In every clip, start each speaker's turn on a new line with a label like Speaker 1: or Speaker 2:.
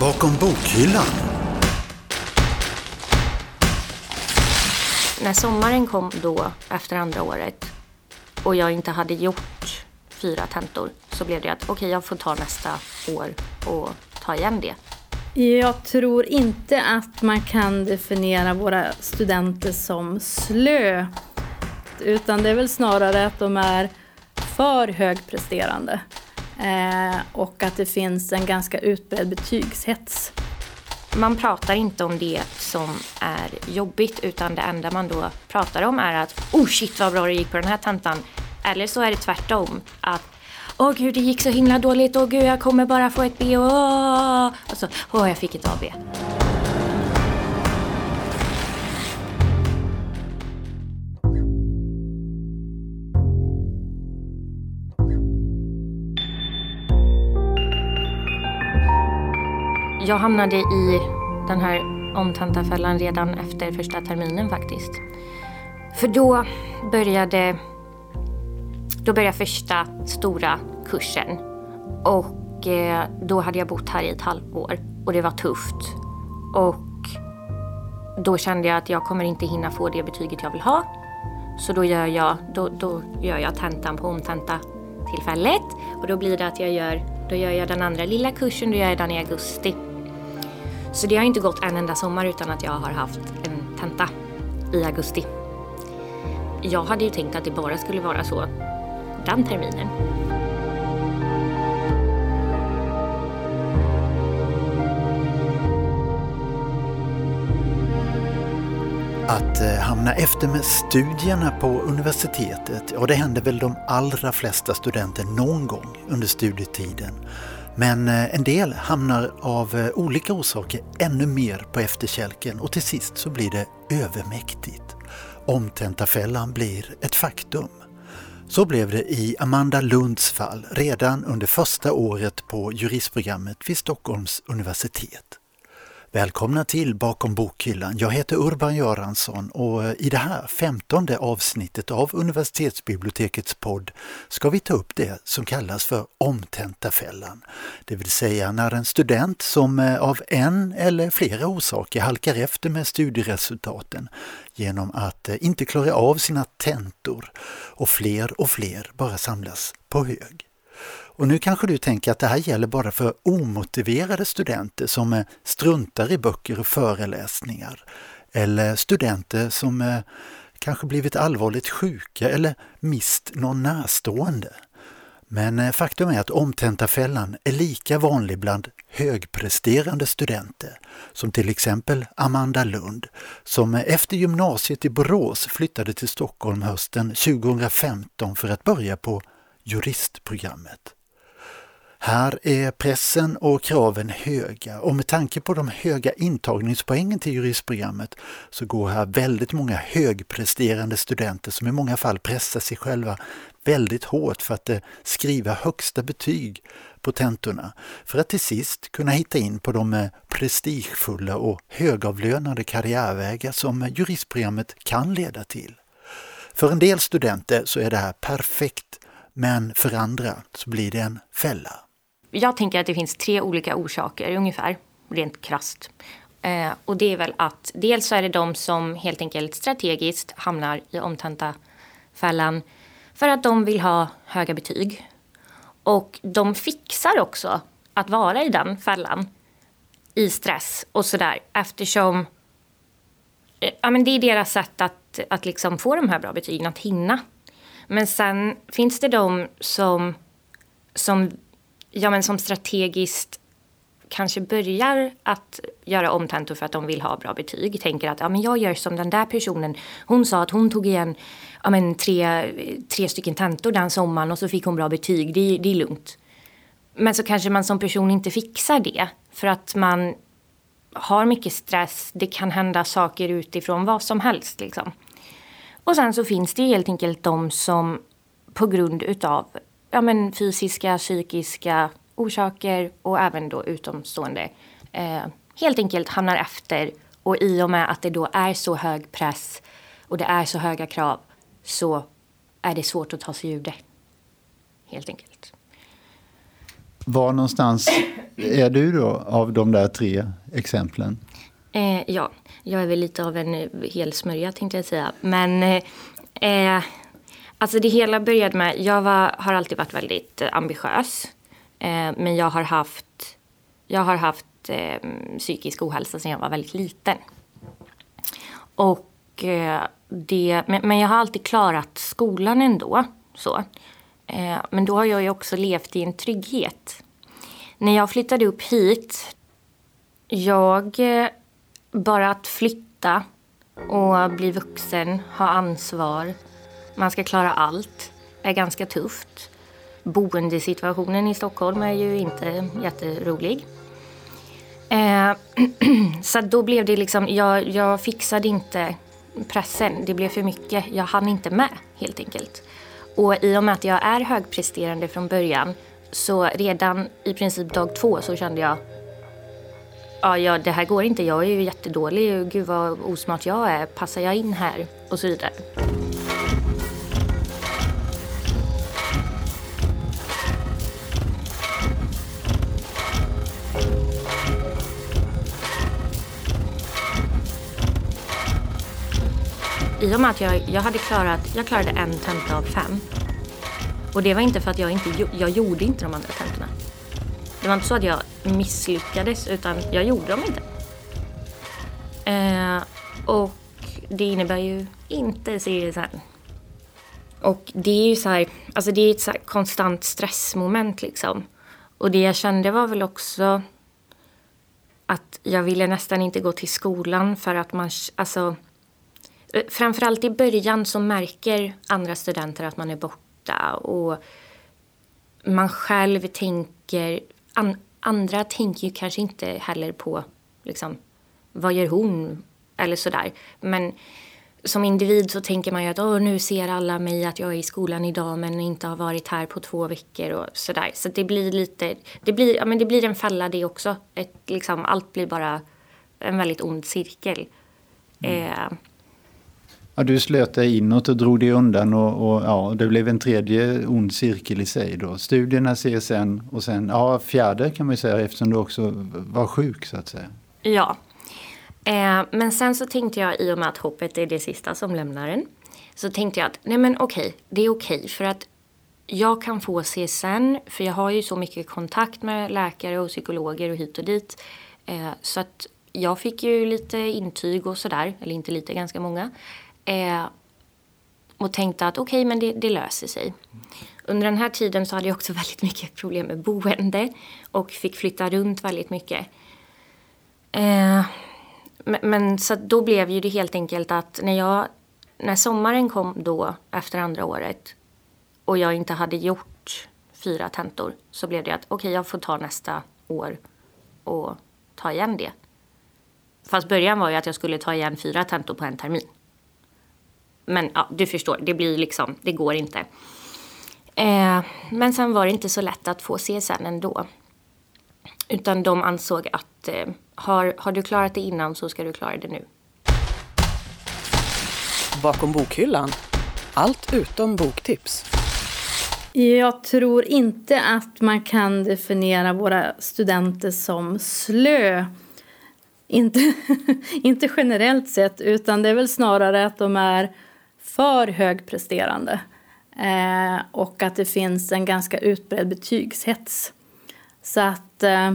Speaker 1: Bakom bokhyllan.
Speaker 2: När sommaren kom då, efter andra året, och jag inte hade gjort fyra tentor, så blev det att okej, okay, jag får ta nästa år och ta igen det.
Speaker 3: Jag tror inte att man kan definiera våra studenter som slö. Utan det är väl snarare att de är för högpresterande. Eh, och att det finns en ganska utbredd betygshets.
Speaker 2: Man pratar inte om det som är jobbigt utan det enda man då pratar om är att oh shit vad bra det gick på den här tentan. Eller så är det tvärtom. Att åh gud det gick så himla dåligt, åh gud jag kommer bara få ett B och, åh. så åh jag fick ett AB. Jag hamnade i den här omtentafällan redan efter första terminen faktiskt. För då började, då började första stora kursen. Och eh, då hade jag bott här i ett halvår och det var tufft. Och då kände jag att jag kommer inte hinna få det betyget jag vill ha. Så då gör jag, då, då gör jag tentan på omtenta tillfället. Och då blir det att jag gör, då gör jag den andra lilla kursen, då gör jag den i augusti. Så det har inte gått en enda sommar utan att jag har haft en tenta i augusti. Jag hade ju tänkt att det bara skulle vara så den terminen.
Speaker 1: Att eh, hamna efter med studierna på universitetet, ja det händer väl de allra flesta studenter någon gång under studietiden. Men eh, en del hamnar av eh, olika orsaker ännu mer på efterkälken och till sist så blir det övermäktigt. Omtentafällan blir ett faktum. Så blev det i Amanda Lunds fall redan under första året på juristprogrammet vid Stockholms universitet. Välkomna till Bakom bokhyllan. Jag heter Urban Göransson och eh, i det här femtonde avsnittet av universitetsbibliotekets podd ska vi ta upp det som kallas för omtentafällan. Det vill säga när en student som eh, av en eller flera orsaker halkar efter med studieresultaten genom att eh, inte klara av sina tentor och fler och fler bara samlas på hög. Och nu kanske du tänker att det här gäller bara för omotiverade studenter som eh, struntar i böcker och föreläsningar. Eller studenter som eh, kanske blivit allvarligt sjuka eller mist någon närstående. Men eh, faktum är att omtentafällan är lika vanlig bland högpresterande studenter, som till exempel Amanda Lund, som efter gymnasiet i Borås flyttade till Stockholm hösten 2015 för att börja på juristprogrammet. Här är pressen och kraven höga. Och med tanke på de höga intagningspoängen till juristprogrammet så går här väldigt många högpresterande studenter som i många fall pressar sig själva väldigt hårt för att eh, skriva högsta betyg på tentorna. För att till sist kunna hitta in på de eh, prestigefulla och högavlönade karriärvägar som juristprogrammet kan leda till. För en del studenter så är det här perfekt men för andra så blir det en fälla
Speaker 2: jag tänker att det finns tre olika orsaker ungefär, rent krast. Eh, och det är väl att dels så är det de som helt enkelt strategiskt hamnar i omtenta-fällan för att de vill ha höga betyg. Och de fixar också att vara i den fällan i stress och sådär eftersom eh, ja, men det är deras sätt att, att liksom få de här bra betygen, att hinna. Men sen finns det de som, som ja, men som strategiskt kanske börjar att göra om tentor för att de vill ha bra betyg. Tänker att ja, men jag gör som den där personen. Hon sa att hon tog igen ja, men tre, tre stycken tentor den sommaren och så fick hon bra betyg. Det, det är lugnt. Men så kanske man som person inte fixar det för att man har mycket stress. Det kan hända saker utifrån vad som helst. Liksom. Och sen så finns det helt enkelt de som på grund utav ja, men fysiska, psykiska orsaker och även då utomstående eh, helt enkelt hamnar efter. Och i och med att det då är så hög press och det är så höga krav så är det svårt att ta sig ur det. Helt enkelt.
Speaker 4: Var någonstans är du då av de där tre exemplen?
Speaker 2: Eh, ja, jag är väl lite av en hel smörja tänkte jag säga. Men eh, eh, alltså det hela började med, jag var, har alltid varit väldigt eh, ambitiös. Eh, men jag har haft, jag har haft eh, psykisk ohälsa sedan jag var väldigt liten. Och eh, det, men, men, jag har alltid klarat skolan ändå. Så. Eh, men då har jag ju också levt i en trygghet. När jag flyttade upp hit, jag... Eh, bara att flytta och bli vuxen, ha ansvar, man ska klara allt, är ganska tufft. Boendesituationen i Stockholm är ju inte jätterolig. Eh, så då blev det liksom, jag, jag fixade inte pressen. Det blev för mycket. Jag hann inte med helt enkelt. Och i och med att jag är högpresterande från början så redan i princip dag två så kände jag ja, ja, det här går inte. Jag är ju jättedålig. Gud vad osmart jag är. Passar jag in här? Och så vidare. I och med att jag, jag hade klarat, jag klarade en tenta av fem. Och det var inte för att jag inte, jag gjorde inte de andra tentorna. Det var inte så att jag misslyckades utan jag gjorde dem inte. Eh, och det innebär ju inte CSN. Och det är ju så här, alltså det är ett så konstant stressmoment liksom. Och det jag kände var väl också att jag ville nästan inte gå till skolan för att man, alltså framförallt i början så märker andra studenter att man är borta och man själv tänker... An, andra tänker ju kanske inte heller på liksom, vad gör hon eller sådär. Men som individ så tänker man ju att Åh, nu ser alla mig att jag är i skolan idag men inte har varit här på två veckor och sådär. Så det blir lite, det blir, ja, men det blir en fälla det också. Ett, liksom, allt blir bara en väldigt ond cirkel. Mm. Eh,
Speaker 4: Ja, du slöt dig inåt och drog dig undan och, och, ja, det blev en tredje ond cirkel i sig. Då. Studierna, CSN och sen ja, fjärde kan man ju säga eftersom du också var sjuk så att säga.
Speaker 2: Ja, eh, men sen så tänkte jag i och med att hoppet är det sista som lämnar en. Så tänkte jag att nej men okej, det är okej för att jag kan få CSN för jag har ju så mycket kontakt med läkare och psykologer och hit och dit. Eh, så att jag fick ju lite intyg och sådär, eller inte lite, ganska många. Eh, och tänkte att okej, okay, men det, det, löser sig. Under den här tiden så hade jag också väldigt mycket problem med boende och fick flytta runt väldigt mycket. Eh, men, men, så då blev ju det helt enkelt att när jag när sommaren kom då efter andra året och jag inte hade gjort fyra tentor så blev det att okej, okay, jag får ta nästa år och ta igen det. Fast början var ju att jag skulle ta igen fyra tentor på en termin. Men ja, du förstår, det blir liksom, det går inte. Eh, men sen var det inte så lätt att få CSN ändå. Utan de ansåg att eh, har, har du klarat det innan så ska du klara det nu.
Speaker 5: Bakom bokhyllan. Allt utom boktips.
Speaker 3: Jag tror inte att man kan definiera våra studenter som slö. Inte, inte generellt sett, utan det är väl snarare att de är för högpresterande eh, och att det finns en ganska utbredd betygshets. Så att eh,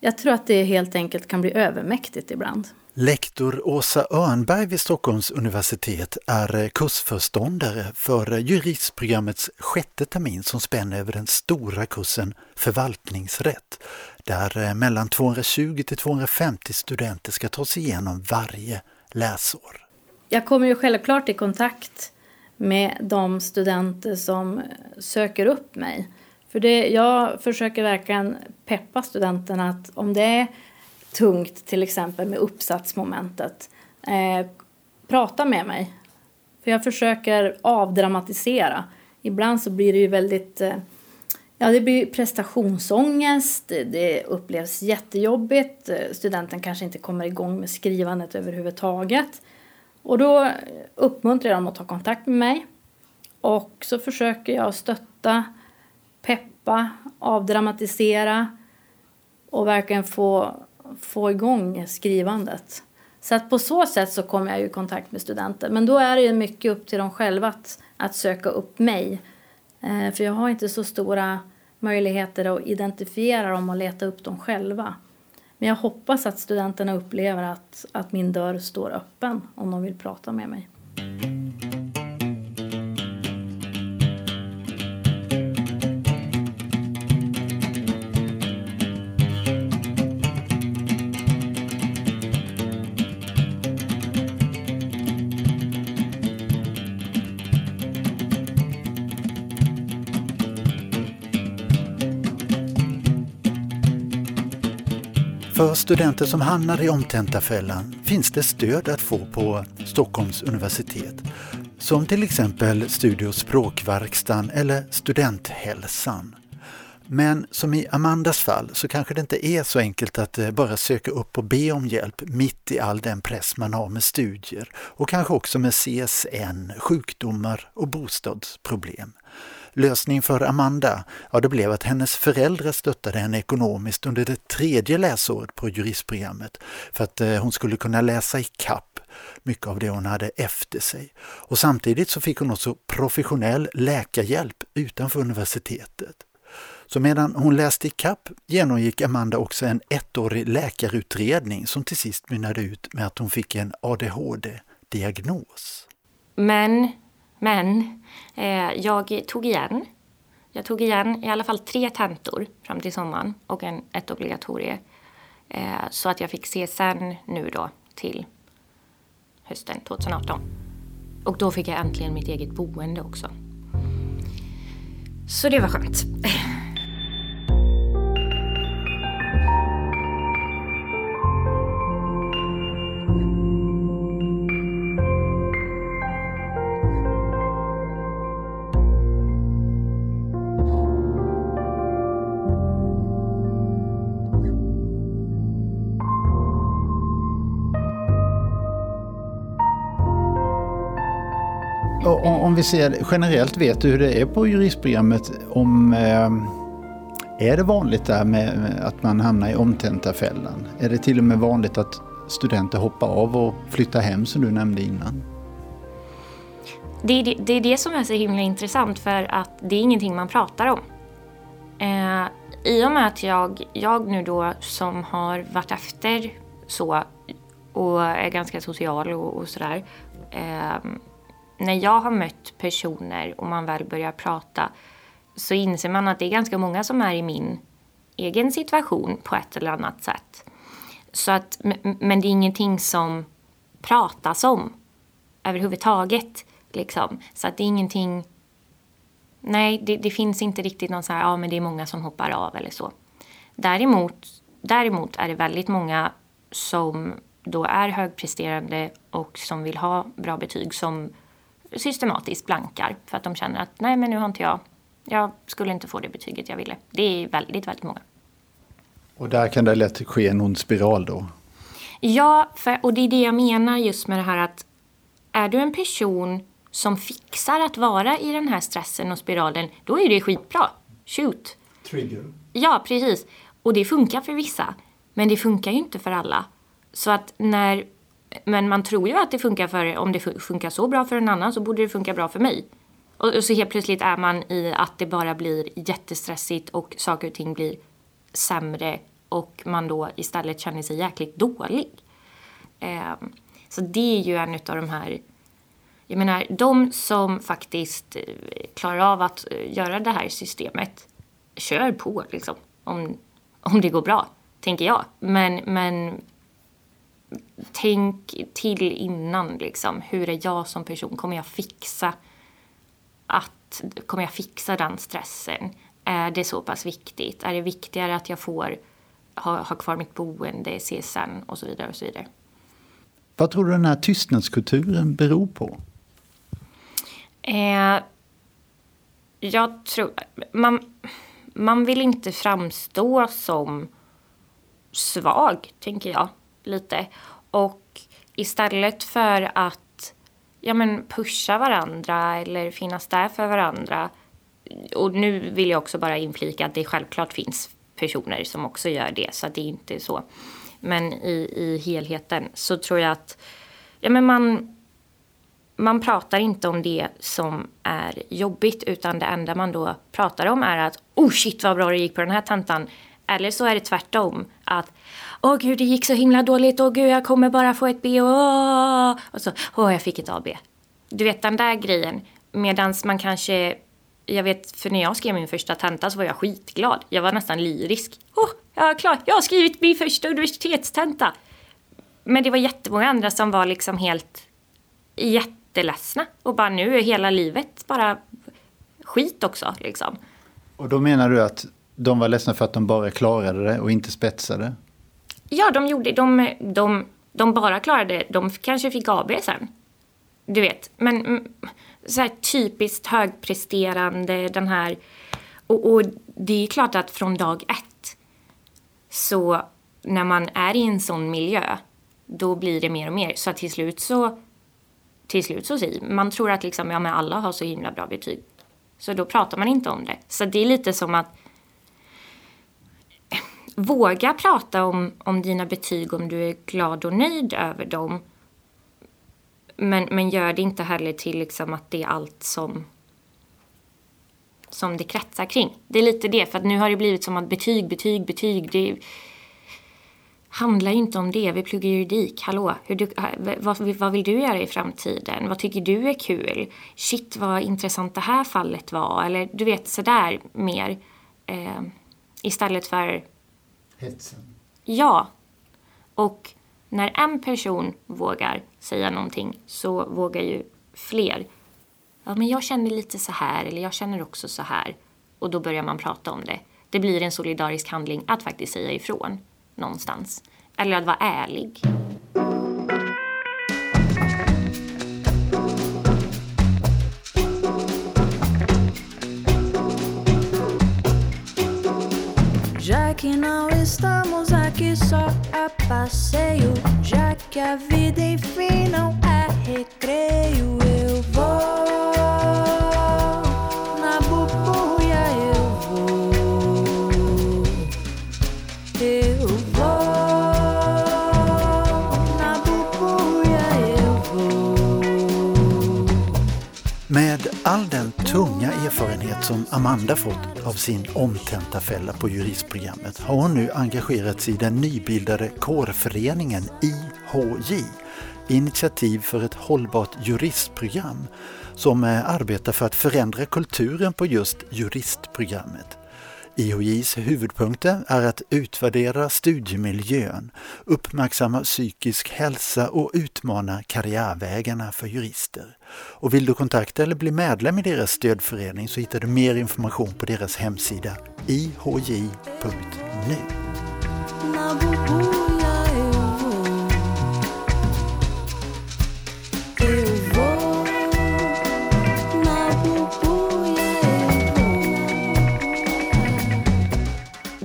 Speaker 3: jag tror att det helt enkelt kan bli övermäktigt ibland.
Speaker 1: Lektor Åsa Örnberg vid Stockholms universitet är eh, kursförståndare för eh, juristprogrammets sjätte termin som spänner över den stora kursen Förvaltningsrätt, där eh, mellan 220 till 250 studenter ska ta sig igenom varje läsår
Speaker 3: jag kommer ju självklart i kontakt med de studenter som söker upp mig. För det, jag försöker verkligen peppa studenterna att om det är tungt till exempel med uppsatsmomentet, eh, prata med mig. För jag försöker avdramatisera. Ibland så blir det ju väldigt eh, Ja, det blir prestationsångest, det upplevs jättejobbigt, eh, studenten kanske inte kommer igång med skrivandet överhuvudtaget. Och då uppmuntrar jag dem att ta kontakt med mig. Och så försöker jag stötta, peppa avdramatisera och verkligen få, få igång skrivandet. Så att på så sätt så kommer jag i kontakt med studenter. Men då är det ju mycket upp till dem själva att, att söka upp mig. Eh, för jag har inte så stora möjligheter att identifiera dem och leta upp dem själva. Men jag hoppas att studenterna upplever att, att min dörr står öppen om de vill prata med mig.
Speaker 1: För studenter som hamnar i omtentafällan finns det stöd att få på Stockholms universitet. Som till exempel Studie och språkverkstan eller Studenthälsan. Men som i Amandas fall så kanske det inte är så enkelt att eh, bara söka upp och be om hjälp mitt i all den press man har med studier och kanske också med CSN, sjukdomar och bostadsproblem. Lösning för Amanda, ja det blev att hennes föräldrar stöttade henne ekonomiskt under det tredje läsåret på juristprogrammet för att eh, hon skulle kunna läsa i kapp mycket av det hon hade efter sig. Och samtidigt så fick hon också professionell läkarhjälp utanför universitetet. Så medan hon läste i kapp genomgick Amanda också en ettårig läkarutredning som till sist mynnade ut med att hon fick en ADHD-diagnos.
Speaker 2: Men, men, eh, jag tog igen. Jag tog igen i alla fall tre tentor fram till sommaren och en, ett obligatorium. Eh, så att jag fick CSN nu då till hösten 2018. Och då fick jag äntligen mitt eget boende också. Så det var skönt.
Speaker 4: Om vi ser generellt, vet du hur det är på juristprogrammet? Om, eh, är det vanligt där med att man hamnar i omtentafällan? Är det till och med vanligt att studenter hoppar av och flyttar hem som du nämnde innan?
Speaker 2: Det är det, det är det, som är så himla intressant för att det är ingenting man pratar om. Eh, I och med att jag, jag nu då som har varit efter så och är ganska social och, och sådär. Eh, när jag har mött personer och man väl börjar prata så inser man att det är ganska många som är i min egen situation på ett eller annat sätt. Så att, men det är ingenting som pratas om överhuvudtaget. Liksom. Så att det är ingenting... Nej, det, det, finns inte riktigt någon så här, ja men det är många som hoppar av eller så. Däremot, däremot är det väldigt många som då är högpresterande och som vill ha bra betyg som systematiskt blankar för att de känner att nej men nu har inte jag, jag skulle inte få det betyget jag ville. Det är väldigt, väldigt många.
Speaker 4: Och där kan det lätt ske en ond spiral då?
Speaker 2: Ja, för, och det är det jag menar just med det här att är du en person som fixar att vara i den här stressen och spiralen, då är det skitbra. Shoot!
Speaker 1: Trigger.
Speaker 2: Ja, precis. Och det funkar för vissa. Men det funkar ju inte för alla. Så att när men man tror ju att det funkar för, om det funkar så bra för en annan så borde det funka bra för mig. Och, så helt plötsligt är man i att det bara blir jättestressigt och saker och ting blir sämre och man då istället känner sig jäkligt dålig. Eh, så det är ju en av de här jag menar, de som faktiskt eh, klarar av att eh, göra det här systemet, kör på liksom. Om, om det går bra, tänker jag. Men, men tänk till innan liksom. Hur är jag som person? Kommer jag fixa att, kommer jag fixa den stressen? Är det så pass viktigt? Är det viktigare att jag får ha, ha kvar mitt boende, CSN och så vidare och så vidare.
Speaker 4: Vad tror du den här tystnadskulturen beror på?
Speaker 2: Eh, jag tror... Man, man vill inte framstå som svag, tänker jag lite. Och istället för att ja, men pusha varandra eller finnas där för varandra och nu vill jag också bara inflika att det självklart finns personer som också gör det, så att det är så. Men i, i helheten så tror jag att ja, men man, man pratar inte om det som är jobbigt utan det enda man då pratar om är att oh shit vad bra det gick på den här tentan. Eller så är det tvärtom. Att åh gud det gick så himla dåligt, åh gud jag kommer bara få ett B och, åh. och så åh jag fick ett AB. Du vet den där grejen. medans man kanske, jag vet för när jag skrev min första tenta så var jag skitglad. Jag var nästan lyrisk. Åh, jag är klar, jag har skrivit min första universitetstenta. Men det var jättemånga andra som var liksom helt jätteledsna och bara nu är hela livet bara skit också liksom.
Speaker 4: Och då menar du att de var ledsna för att de bara klarade det och inte spetsade?
Speaker 2: Ja, de gjorde de, de, de bara klarade det. De kanske fick AB sen. Du vet, men mm, så här typiskt högpresterande den här och, och det är klart att från dag ett så när man är i en sån miljö då blir det mer och mer. Så till slut så till slut så säger man tror att liksom, ja, men alla har så himla bra betyg. Så då pratar man inte om det. Så det är lite som att våga prata om, om dina betyg om du är glad och nöjd över dem. Men, men gör det inte heller till liksom att det är allt som, som det kretsar kring. Det är lite det, för att nu har det blivit som att betyg, betyg, betyg. Det handlar ju inte om det. Vi pluggar juridik. Hallå, hur du, vad, vad vill du göra i framtiden? Vad tycker du är kul? Shit, vad intressant det här fallet var. Eller du vet, sådär mer. Eh, istället för
Speaker 4: hetsen.
Speaker 2: Ja. Och när en person vågar säga någonting så vågar ju fler. Ja, men jag känner lite så här eller jag känner också så här. Och då börjar man prata om det. Det blir en solidarisk handling att faktiskt säga ifrån någonstans. Eller att vara ärlig.
Speaker 6: Estamos aqui só a passeio, já que a vida enfim não é recreio,
Speaker 1: erfarenhet som Amanda fått av sin omtentafälla på juristprogrammet har hon nu engagerat sig i den nybildade kårföreningen IHJ, Initiativ för ett hållbart juristprogram, som eh, arbetar för att förändra kulturen på just juristprogrammet. IHJs huvudpunkter är att utvärdera studiemiljön, uppmärksamma psykisk hälsa och utmana karriärvägarna för jurister. Och vill du kontakta eller bli medlem i deras stödförening så hittar du mer information på deras hemsida ihj.nu.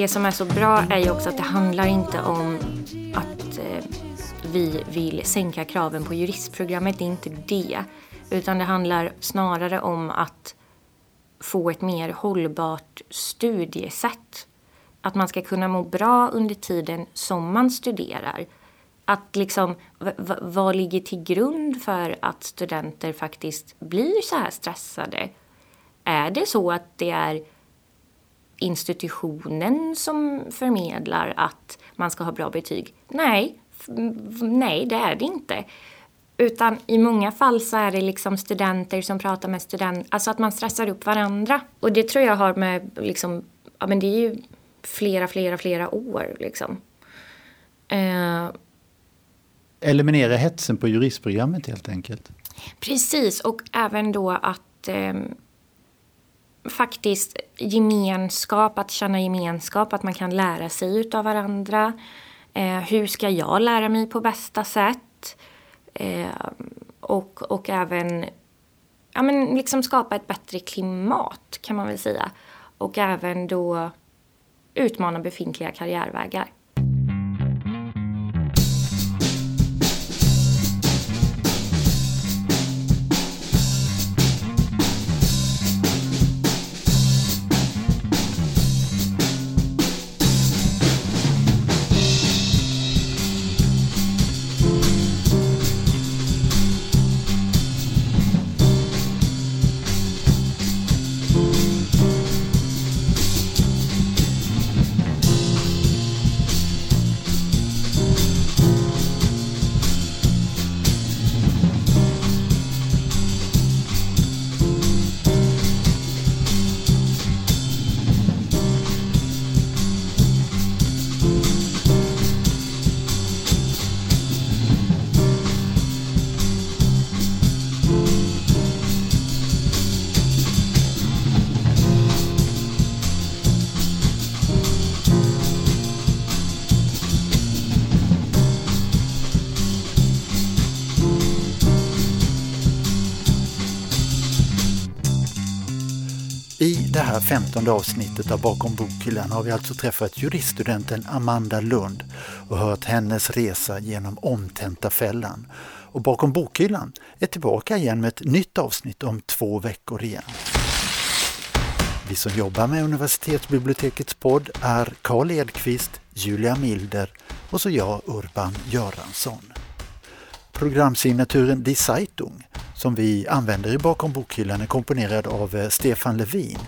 Speaker 2: Det som är så bra är ju också att det handlar inte om att eh, vi vill sänka kraven på juristprogrammet. Det är inte det. Utan det handlar snarare om att få ett mer hållbart studiesätt. Att man ska kunna må bra under tiden som man studerar. Att liksom, vad ligger till grund för att studenter faktiskt blir så här stressade? Är det så att det är institutionen som förmedlar att man ska ha bra betyg? Nej, nej det är det inte. Utan i många fall så är det liksom studenter som pratar med studenter, alltså att man stressar upp varandra. Och det tror jag har med liksom, ja men det är ju flera, flera, flera år liksom. Eh,
Speaker 4: Eliminera hetsen på juristprogrammet helt enkelt.
Speaker 2: Precis, och även då att eh, faktiskt gemenskap, att känna gemenskap, att man kan lära sig utav varandra. Eh, hur ska jag lära mig på bästa sätt? Eh, och, och även ja, men liksom skapa ett bättre klimat kan man väl säga. Och även då utmana befintliga karriärvägar.
Speaker 1: Här femtonde avsnittet av Bakom bokhyllan har vi alltså träffat juriststudenten Amanda Lund och hört hennes resa genom Omtentafällan. Och Bakom bokhyllan är tillbaka igen med ett nytt avsnitt om två veckor igen. Vi som jobbar med universitetsbibliotekets podd är Karl Edqvist, Julia Milder och så jag Urban Göransson. Programsignaturen Die Zeitung som vi använder i Bakom bokhyllan är komponerad av eh, Stefan Levin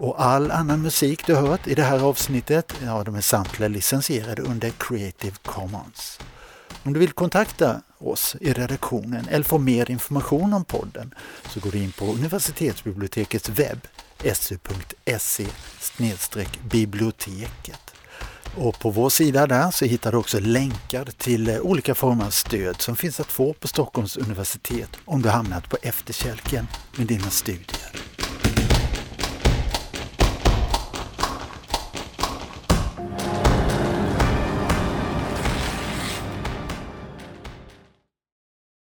Speaker 1: och all annan musik du hört i det här avsnittet, ja de är samtliga licensierade under Creative Commons. Om du vill kontakta oss i redaktionen eller få mer information om podden så går du in på universitetsbibliotekets webb su.se biblioteket. Och på vår sida där så hittar du också länkar till eh, olika former av stöd som finns att få på Stockholms universitet om du hamnat på efterkälken med dina studier.